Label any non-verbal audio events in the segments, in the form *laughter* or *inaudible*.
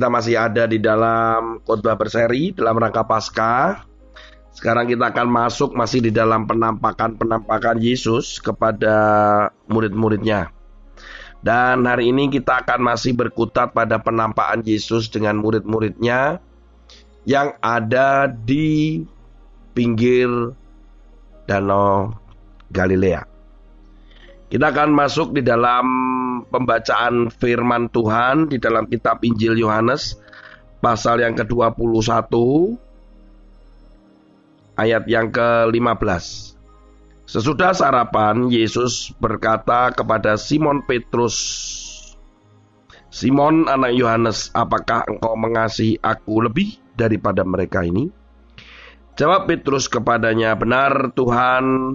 Kita masih ada di dalam khotbah berseri dalam rangka Paskah. Sekarang kita akan masuk masih di dalam penampakan-penampakan Yesus kepada murid-muridnya. Dan hari ini kita akan masih berkutat pada penampakan Yesus dengan murid-muridnya yang ada di pinggir Danau Galilea. Kita akan masuk di dalam pembacaan firman Tuhan di dalam kitab Injil Yohanes pasal yang ke-21 ayat yang ke-15. Sesudah sarapan, Yesus berkata kepada Simon Petrus, Simon anak Yohanes, apakah engkau mengasihi aku lebih daripada mereka ini? Jawab Petrus kepadanya, benar Tuhan,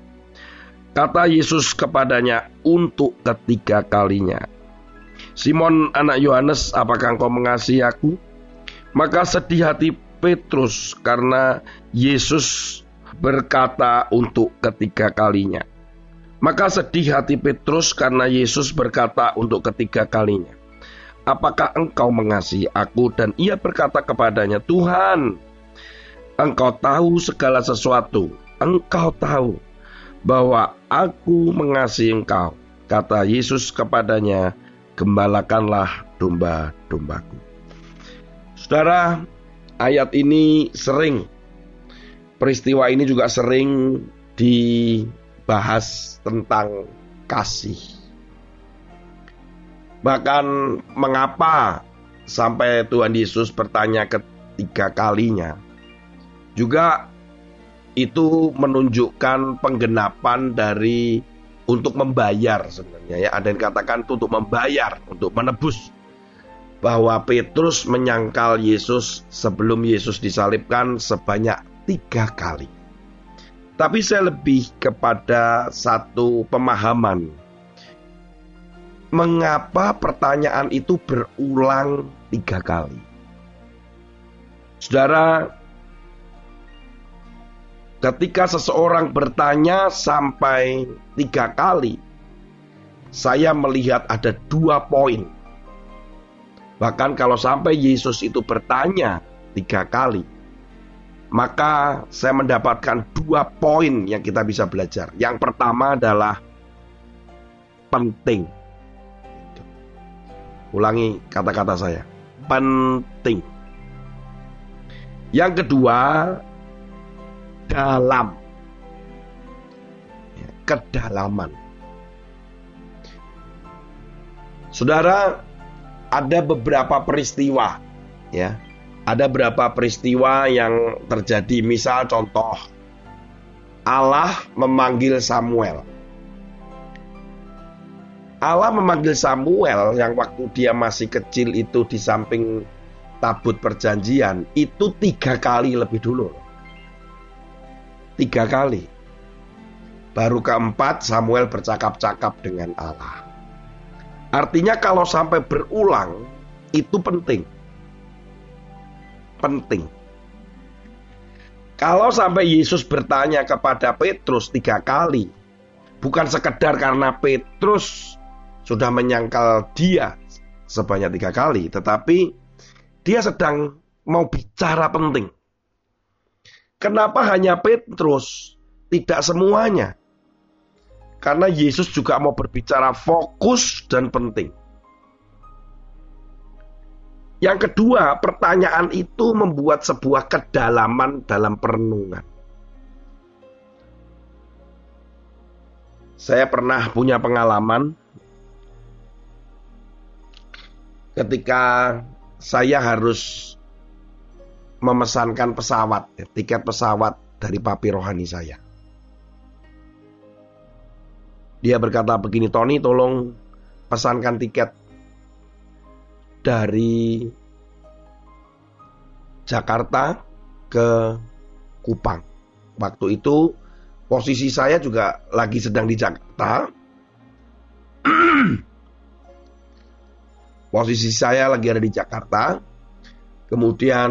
Kata Yesus kepadanya untuk ketiga kalinya, Simon anak Yohanes, apakah engkau mengasihi aku? Maka sedih hati Petrus karena Yesus berkata untuk ketiga kalinya. Maka sedih hati Petrus karena Yesus berkata untuk ketiga kalinya. Apakah engkau mengasihi aku? Dan ia berkata kepadanya, Tuhan, engkau tahu segala sesuatu. Engkau tahu bahwa aku mengasihi engkau. Kata Yesus kepadanya, gembalakanlah domba-dombaku. Saudara, ayat ini sering peristiwa ini juga sering dibahas tentang kasih. Bahkan mengapa sampai Tuhan Yesus bertanya ketiga kalinya. Juga itu menunjukkan penggenapan dari untuk membayar sebenarnya ya. Ada yang katakan untuk membayar, untuk menebus bahwa Petrus menyangkal Yesus sebelum Yesus disalibkan sebanyak tiga kali. Tapi saya lebih kepada satu pemahaman. Mengapa pertanyaan itu berulang tiga kali? Saudara, ketika seseorang bertanya sampai tiga kali, saya melihat ada dua poin. Bahkan kalau sampai Yesus itu bertanya tiga kali, maka saya mendapatkan dua poin yang kita bisa belajar. Yang pertama adalah penting. Ulangi kata-kata saya. Penting. Yang kedua, dalam. Ya, kedalaman. Saudara, ada beberapa peristiwa ya ada berapa peristiwa yang terjadi. Misal contoh, Allah memanggil Samuel. Allah memanggil Samuel yang waktu dia masih kecil itu di samping tabut perjanjian itu tiga kali lebih dulu. Tiga kali. Baru keempat Samuel bercakap-cakap dengan Allah. Artinya kalau sampai berulang itu penting penting. Kalau sampai Yesus bertanya kepada Petrus tiga kali, bukan sekedar karena Petrus sudah menyangkal dia sebanyak tiga kali, tetapi dia sedang mau bicara penting. Kenapa hanya Petrus, tidak semuanya? Karena Yesus juga mau berbicara fokus dan penting. Yang kedua, pertanyaan itu membuat sebuah kedalaman dalam perenungan. Saya pernah punya pengalaman ketika saya harus memesankan pesawat, tiket pesawat dari papi rohani saya. Dia berkata begini, Tony tolong pesankan tiket dari Jakarta ke Kupang. Waktu itu posisi saya juga lagi sedang di Jakarta. *clears throat* posisi saya lagi ada di Jakarta. Kemudian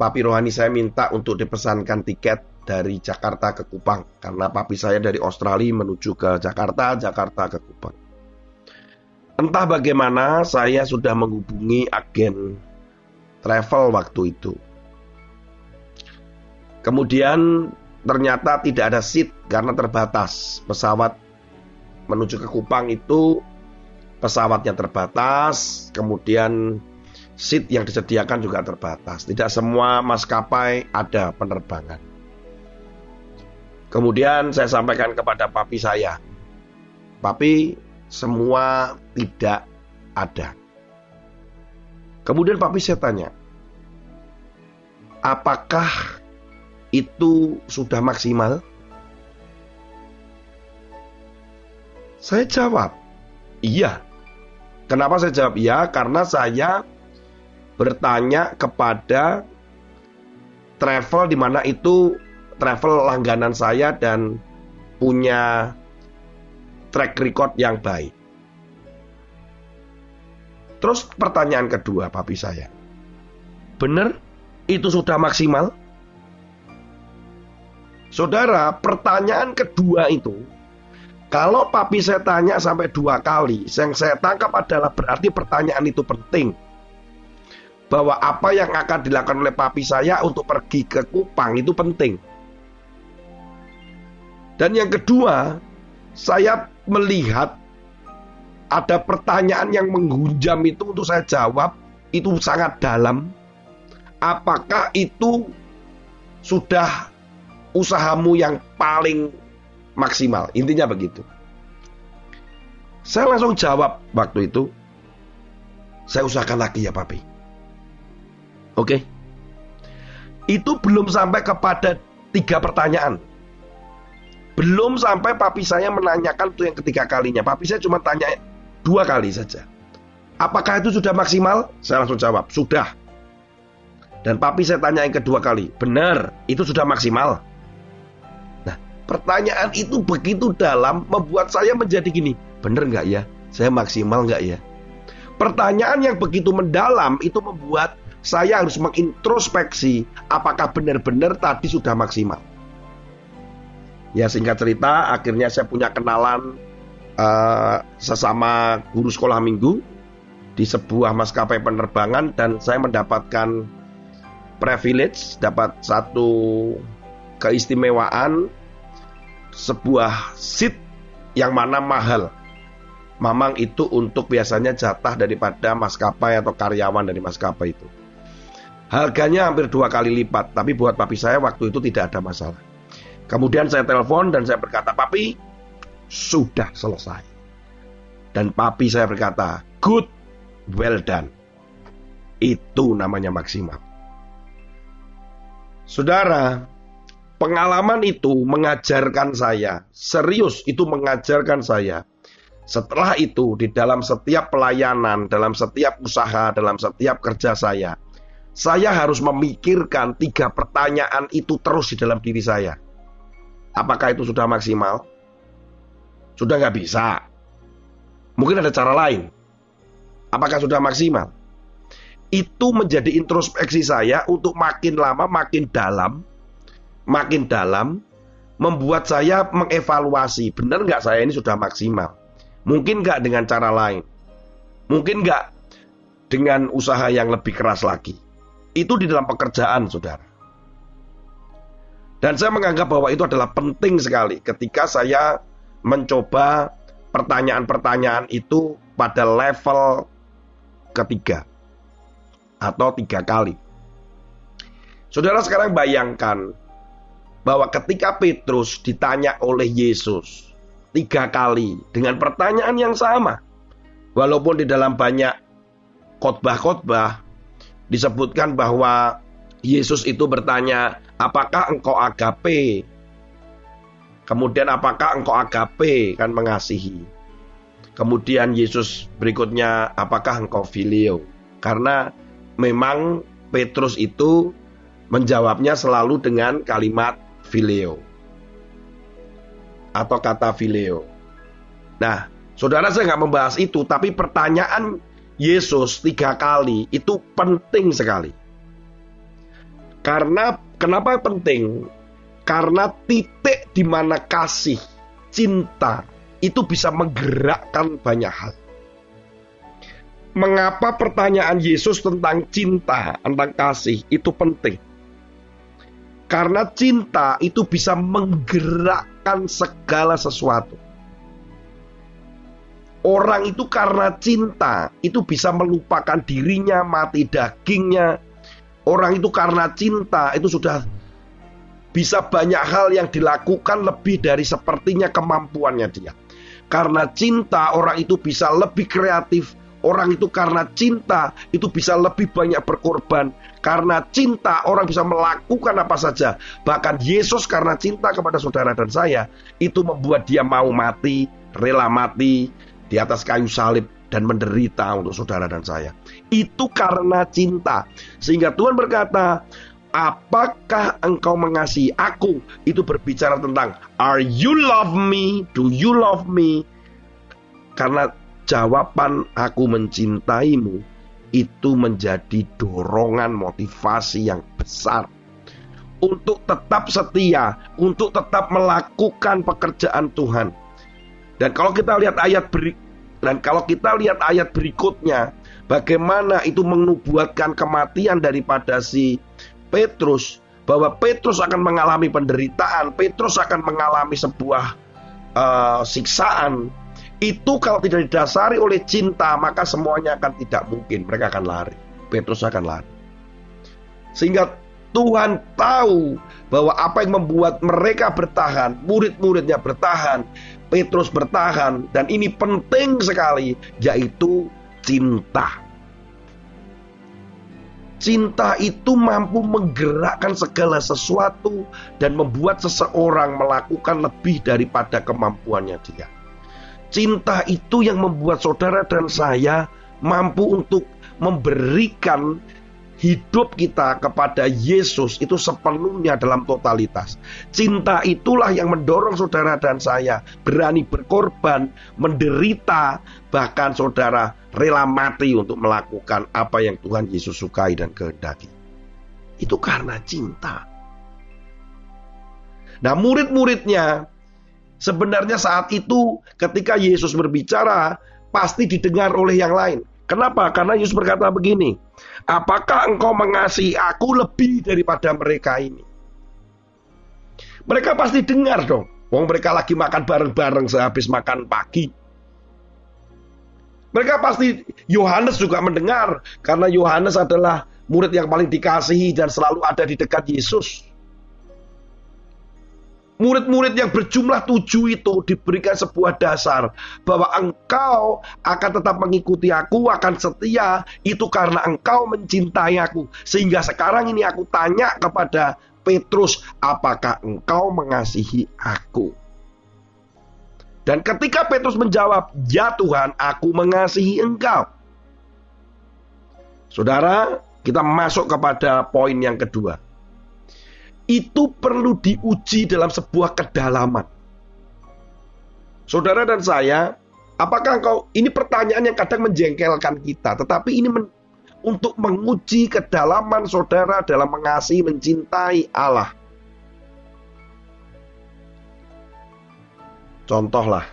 papi rohani saya minta untuk dipesankan tiket dari Jakarta ke Kupang karena papi saya dari Australia menuju ke Jakarta, Jakarta ke Kupang. Entah bagaimana saya sudah menghubungi agen travel waktu itu. Kemudian ternyata tidak ada seat karena terbatas. Pesawat menuju ke Kupang itu pesawatnya terbatas, kemudian seat yang disediakan juga terbatas. Tidak semua maskapai ada penerbangan. Kemudian saya sampaikan kepada papi saya, papi semua tidak ada. Kemudian papi saya tanya, apakah itu sudah maksimal? Saya jawab, iya. Kenapa saya jawab iya? Karena saya bertanya kepada travel di mana itu travel langganan saya dan punya track record yang baik. Terus pertanyaan kedua papi saya. Benar itu sudah maksimal? Saudara, pertanyaan kedua itu kalau papi saya tanya sampai dua kali, yang saya tangkap adalah berarti pertanyaan itu penting. Bahwa apa yang akan dilakukan oleh papi saya untuk pergi ke Kupang itu penting. Dan yang kedua, saya melihat ada pertanyaan yang menghunjam itu untuk saya jawab itu sangat dalam. Apakah itu sudah usahamu yang paling maksimal? Intinya begitu. Saya langsung jawab waktu itu. Saya usahakan lagi ya papi. Oke. Itu belum sampai kepada tiga pertanyaan. Belum sampai papi saya menanyakan itu yang ketiga kalinya. Papi saya cuma tanya Dua kali saja. Apakah itu sudah maksimal? Saya langsung jawab, sudah. Dan papi saya tanya yang kedua kali, benar, itu sudah maksimal. Nah, pertanyaan itu begitu dalam membuat saya menjadi gini, benar nggak ya? Saya maksimal nggak ya? Pertanyaan yang begitu mendalam itu membuat saya harus mengintrospeksi apakah benar-benar tadi sudah maksimal. Ya singkat cerita, akhirnya saya punya kenalan uh, sesama guru sekolah minggu di sebuah maskapai penerbangan dan saya mendapatkan privilege, dapat satu keistimewaan sebuah seat yang mana mahal. Mamang itu untuk biasanya jatah daripada maskapai atau karyawan dari maskapai itu. Harganya hampir dua kali lipat, tapi buat papi saya waktu itu tidak ada masalah. Kemudian saya telepon dan saya berkata, Papi, sudah selesai. Dan papi saya berkata, good, well done. Itu namanya maksimal. Saudara, pengalaman itu mengajarkan saya, serius itu mengajarkan saya. Setelah itu, di dalam setiap pelayanan, dalam setiap usaha, dalam setiap kerja saya, saya harus memikirkan tiga pertanyaan itu terus di dalam diri saya. Apakah itu sudah maksimal? Sudah nggak bisa. Mungkin ada cara lain. Apakah sudah maksimal? Itu menjadi introspeksi saya untuk makin lama makin dalam, makin dalam, membuat saya mengevaluasi benar nggak saya ini sudah maksimal. Mungkin nggak dengan cara lain. Mungkin nggak dengan usaha yang lebih keras lagi. Itu di dalam pekerjaan, saudara. Dan saya menganggap bahwa itu adalah penting sekali ketika saya mencoba pertanyaan-pertanyaan itu pada level ketiga atau tiga kali. Saudara sekarang bayangkan bahwa ketika Petrus ditanya oleh Yesus tiga kali dengan pertanyaan yang sama, walaupun di dalam banyak khotbah-khotbah disebutkan bahwa Yesus itu bertanya, "Apakah engkau agape?" Kemudian apakah engkau agape kan mengasihi? Kemudian Yesus berikutnya, apakah engkau filio? Karena memang Petrus itu menjawabnya selalu dengan kalimat filio atau kata filio. Nah, saudara saya nggak membahas itu, tapi pertanyaan Yesus tiga kali itu penting sekali. Karena kenapa penting? Karena titik di mana kasih, cinta, itu bisa menggerakkan banyak hal. Mengapa pertanyaan Yesus tentang cinta, tentang kasih itu penting? Karena cinta itu bisa menggerakkan segala sesuatu. Orang itu karena cinta itu bisa melupakan dirinya, mati dagingnya. Orang itu karena cinta itu sudah bisa banyak hal yang dilakukan lebih dari sepertinya kemampuannya dia. Karena cinta orang itu bisa lebih kreatif. Orang itu karena cinta itu bisa lebih banyak berkorban. Karena cinta orang bisa melakukan apa saja. Bahkan Yesus karena cinta kepada saudara dan saya itu membuat dia mau mati, rela mati di atas kayu salib dan menderita untuk saudara dan saya. Itu karena cinta. Sehingga Tuhan berkata, apakah engkau mengasihi aku? Itu berbicara tentang are you love me? Do you love me? Karena jawaban aku mencintaimu itu menjadi dorongan motivasi yang besar untuk tetap setia, untuk tetap melakukan pekerjaan Tuhan. Dan kalau kita lihat ayat beri dan kalau kita lihat ayat berikutnya, bagaimana itu menubuatkan kematian daripada si Petrus bahwa Petrus akan mengalami penderitaan, Petrus akan mengalami sebuah uh, siksaan. Itu kalau tidak didasari oleh cinta, maka semuanya akan tidak mungkin. Mereka akan lari. Petrus akan lari. Sehingga Tuhan tahu bahwa apa yang membuat mereka bertahan, murid-muridnya bertahan, Petrus bertahan, dan ini penting sekali, yaitu cinta. Cinta itu mampu menggerakkan segala sesuatu dan membuat seseorang melakukan lebih daripada kemampuannya dia. Cinta itu yang membuat saudara dan saya mampu untuk memberikan hidup kita kepada Yesus itu sepenuhnya dalam totalitas. Cinta itulah yang mendorong saudara dan saya berani berkorban, menderita, bahkan saudara rela mati untuk melakukan apa yang Tuhan Yesus sukai dan kehendaki. Itu karena cinta. Nah, murid-muridnya sebenarnya saat itu ketika Yesus berbicara pasti didengar oleh yang lain. Kenapa? Karena Yesus berkata begini, apakah engkau mengasihi aku lebih daripada mereka ini? Mereka pasti dengar dong. Wong mereka lagi makan bareng-bareng sehabis makan pagi. Mereka pasti Yohanes juga mendengar karena Yohanes adalah murid yang paling dikasihi dan selalu ada di dekat Yesus. Murid-murid yang berjumlah tujuh itu diberikan sebuah dasar bahwa engkau akan tetap mengikuti aku, akan setia, itu karena engkau mencintai aku. Sehingga sekarang ini aku tanya kepada Petrus, apakah engkau mengasihi aku? Dan ketika Petrus menjawab, "Ya Tuhan, aku mengasihi Engkau." Saudara, kita masuk kepada poin yang kedua itu perlu diuji dalam sebuah kedalaman. Saudara dan saya, apakah engkau ini pertanyaan yang kadang menjengkelkan kita, tetapi ini men, untuk menguji kedalaman saudara dalam mengasihi, mencintai Allah. Contohlah,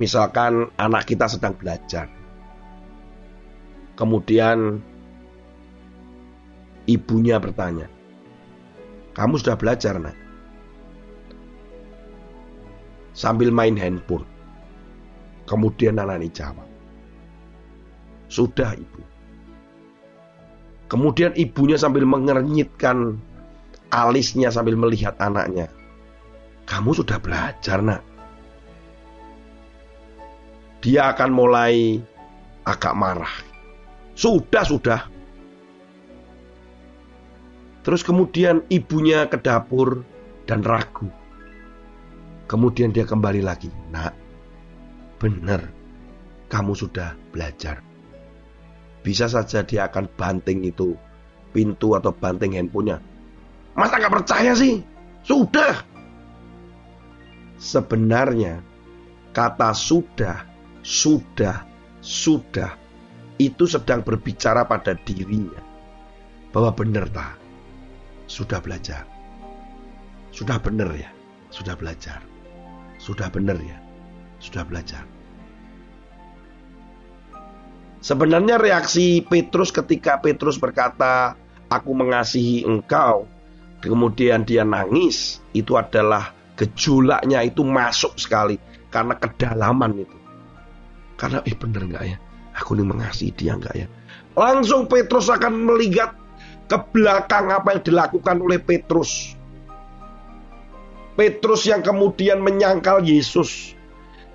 misalkan anak kita sedang belajar, kemudian ibunya bertanya, kamu sudah belajar, nak. Sambil main handphone. Kemudian anak ini jawab. Sudah, ibu. Kemudian ibunya sambil mengernyitkan alisnya sambil melihat anaknya. Kamu sudah belajar, nak. Dia akan mulai agak marah. Sudah, sudah. Terus kemudian ibunya ke dapur dan ragu. Kemudian dia kembali lagi. Nak, benar kamu sudah belajar. Bisa saja dia akan banting itu pintu atau banting handphonenya. Masa nggak percaya sih? Sudah. Sebenarnya kata sudah, sudah, sudah itu sedang berbicara pada dirinya bahwa benar tak sudah belajar. Sudah benar ya? Sudah belajar. Sudah benar ya? Sudah belajar. Sebenarnya reaksi Petrus ketika Petrus berkata aku mengasihi engkau kemudian dia nangis itu adalah gejolaknya itu masuk sekali karena kedalaman itu. Karena eh benar nggak ya? Aku ini mengasihi dia enggak ya? Langsung Petrus akan melihat ke belakang apa yang dilakukan oleh Petrus. Petrus yang kemudian menyangkal Yesus.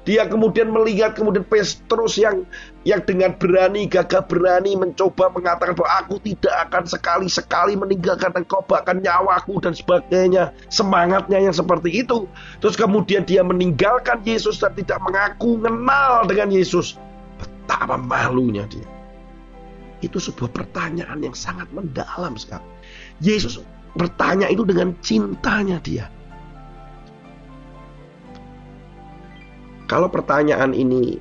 Dia kemudian melihat kemudian Petrus yang yang dengan berani gagah berani mencoba mengatakan bahwa aku tidak akan sekali-sekali meninggalkan engkau bahkan nyawaku dan sebagainya. Semangatnya yang seperti itu. Terus kemudian dia meninggalkan Yesus dan tidak mengaku kenal dengan Yesus. Betapa malunya dia. Itu sebuah pertanyaan yang sangat mendalam sekali. Yesus bertanya itu dengan cintanya dia. Kalau pertanyaan ini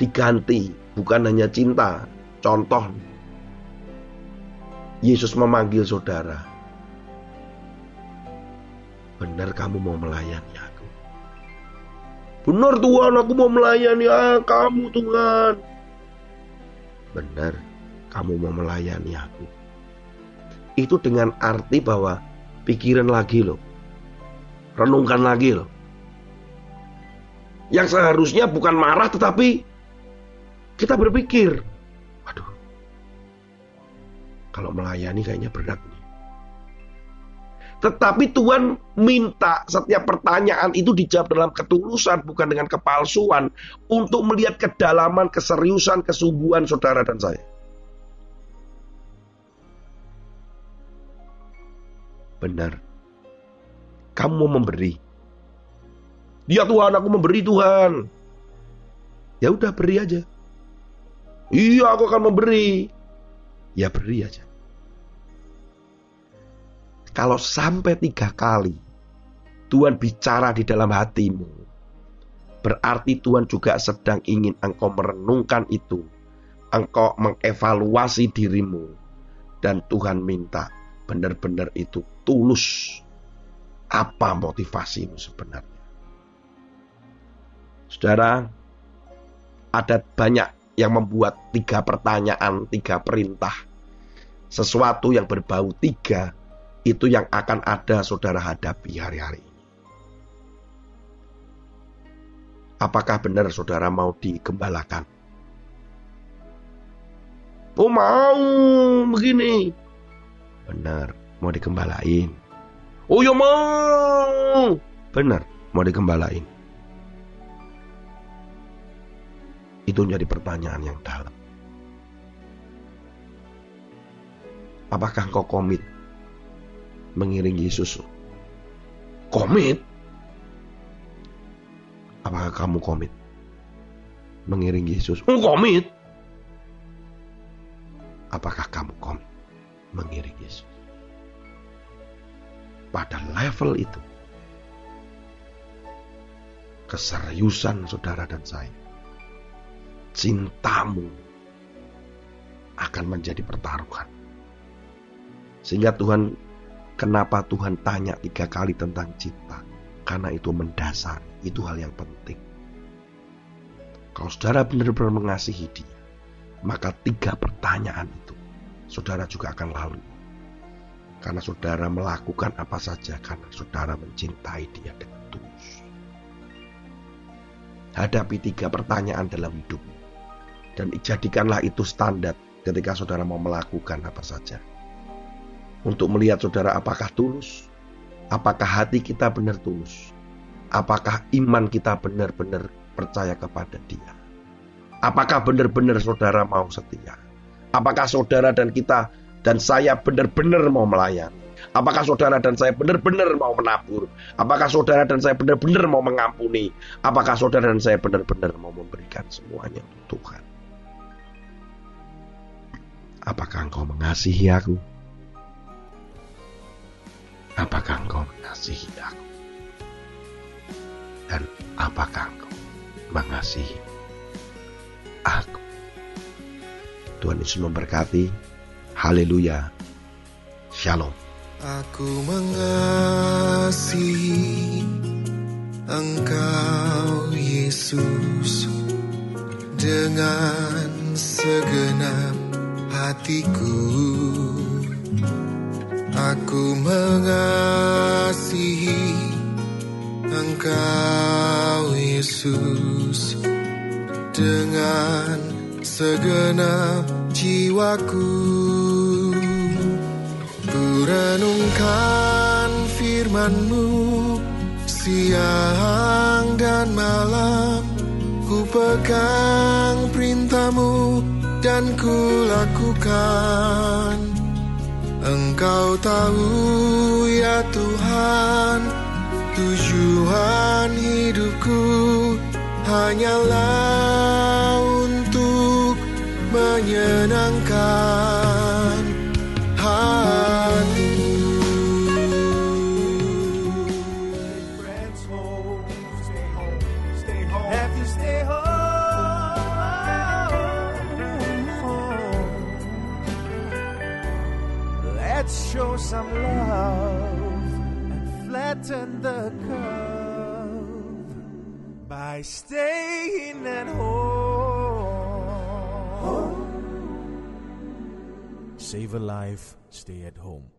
diganti bukan hanya cinta, contoh Yesus memanggil saudara. Benar kamu mau melayani aku? Benar Tuhan, aku mau melayani ah, kamu Tuhan. Benar, kamu mau melayani aku. Itu dengan arti bahwa pikiran lagi loh. Renungkan lagi loh. Yang seharusnya bukan marah tetapi kita berpikir, waduh, kalau melayani kayaknya berat tetapi Tuhan minta setiap pertanyaan itu dijawab dalam ketulusan, bukan dengan kepalsuan, untuk melihat kedalaman, keseriusan, kesungguhan saudara dan saya. Benar. Kamu memberi. Ya Tuhan, aku memberi Tuhan. Ya udah beri aja. Iya, aku akan memberi. Ya beri aja. Kalau sampai tiga kali Tuhan bicara di dalam hatimu, berarti Tuhan juga sedang ingin engkau merenungkan itu. Engkau mengevaluasi dirimu. Dan Tuhan minta benar-benar itu tulus. Apa motivasimu sebenarnya? Saudara, ada banyak yang membuat tiga pertanyaan, tiga perintah. Sesuatu yang berbau tiga itu yang akan ada saudara hadapi hari-hari. Apakah benar saudara mau digembalakan? Oh mau begini. Benar, mau digembalain. Oh ya mau. Benar, mau digembalain. Itu menjadi pertanyaan yang dalam. Apakah kau komit mengiring Yesus. Komit? Apakah kamu komit? Mengiring Yesus. Oh, komit. Apakah kamu komit? Mengiring Yesus. Pada level itu. Keseriusan saudara dan saya. Cintamu akan menjadi pertaruhan. Sehingga Tuhan Kenapa Tuhan tanya tiga kali tentang cinta? Karena itu mendasar, itu hal yang penting. Kalau saudara benar-benar mengasihi dia, maka tiga pertanyaan itu saudara juga akan lalui. Karena saudara melakukan apa saja karena saudara mencintai dia dengan tulus. Hadapi tiga pertanyaan dalam hidupmu. Dan jadikanlah itu standar ketika saudara mau melakukan apa saja untuk melihat saudara apakah tulus, apakah hati kita benar tulus, apakah iman kita benar-benar percaya kepada Dia, apakah benar-benar saudara mau setia, apakah saudara dan kita dan saya benar-benar mau melayani, Apakah saudara dan saya benar-benar mau menabur? Apakah saudara dan saya benar-benar mau mengampuni? Apakah saudara dan saya benar-benar mau memberikan semuanya untuk Tuhan? Apakah engkau mengasihi aku? Apakah engkau mengasihi aku? Dan apakah engkau mengasihi aku? Tuhan Yesus memberkati. Haleluya. Shalom. Aku mengasihi Engkau Yesus dengan segenap hatiku. Aku mengasihi Engkau Yesus. Dengan segenap jiwaku renungkan firman-Mu. Siang dan malam ku pegang perintah-Mu dan ku lakukan Engkau tahu ya Tuhan tujuan hidupku hanyalah staying at home. Save a life, stay at home.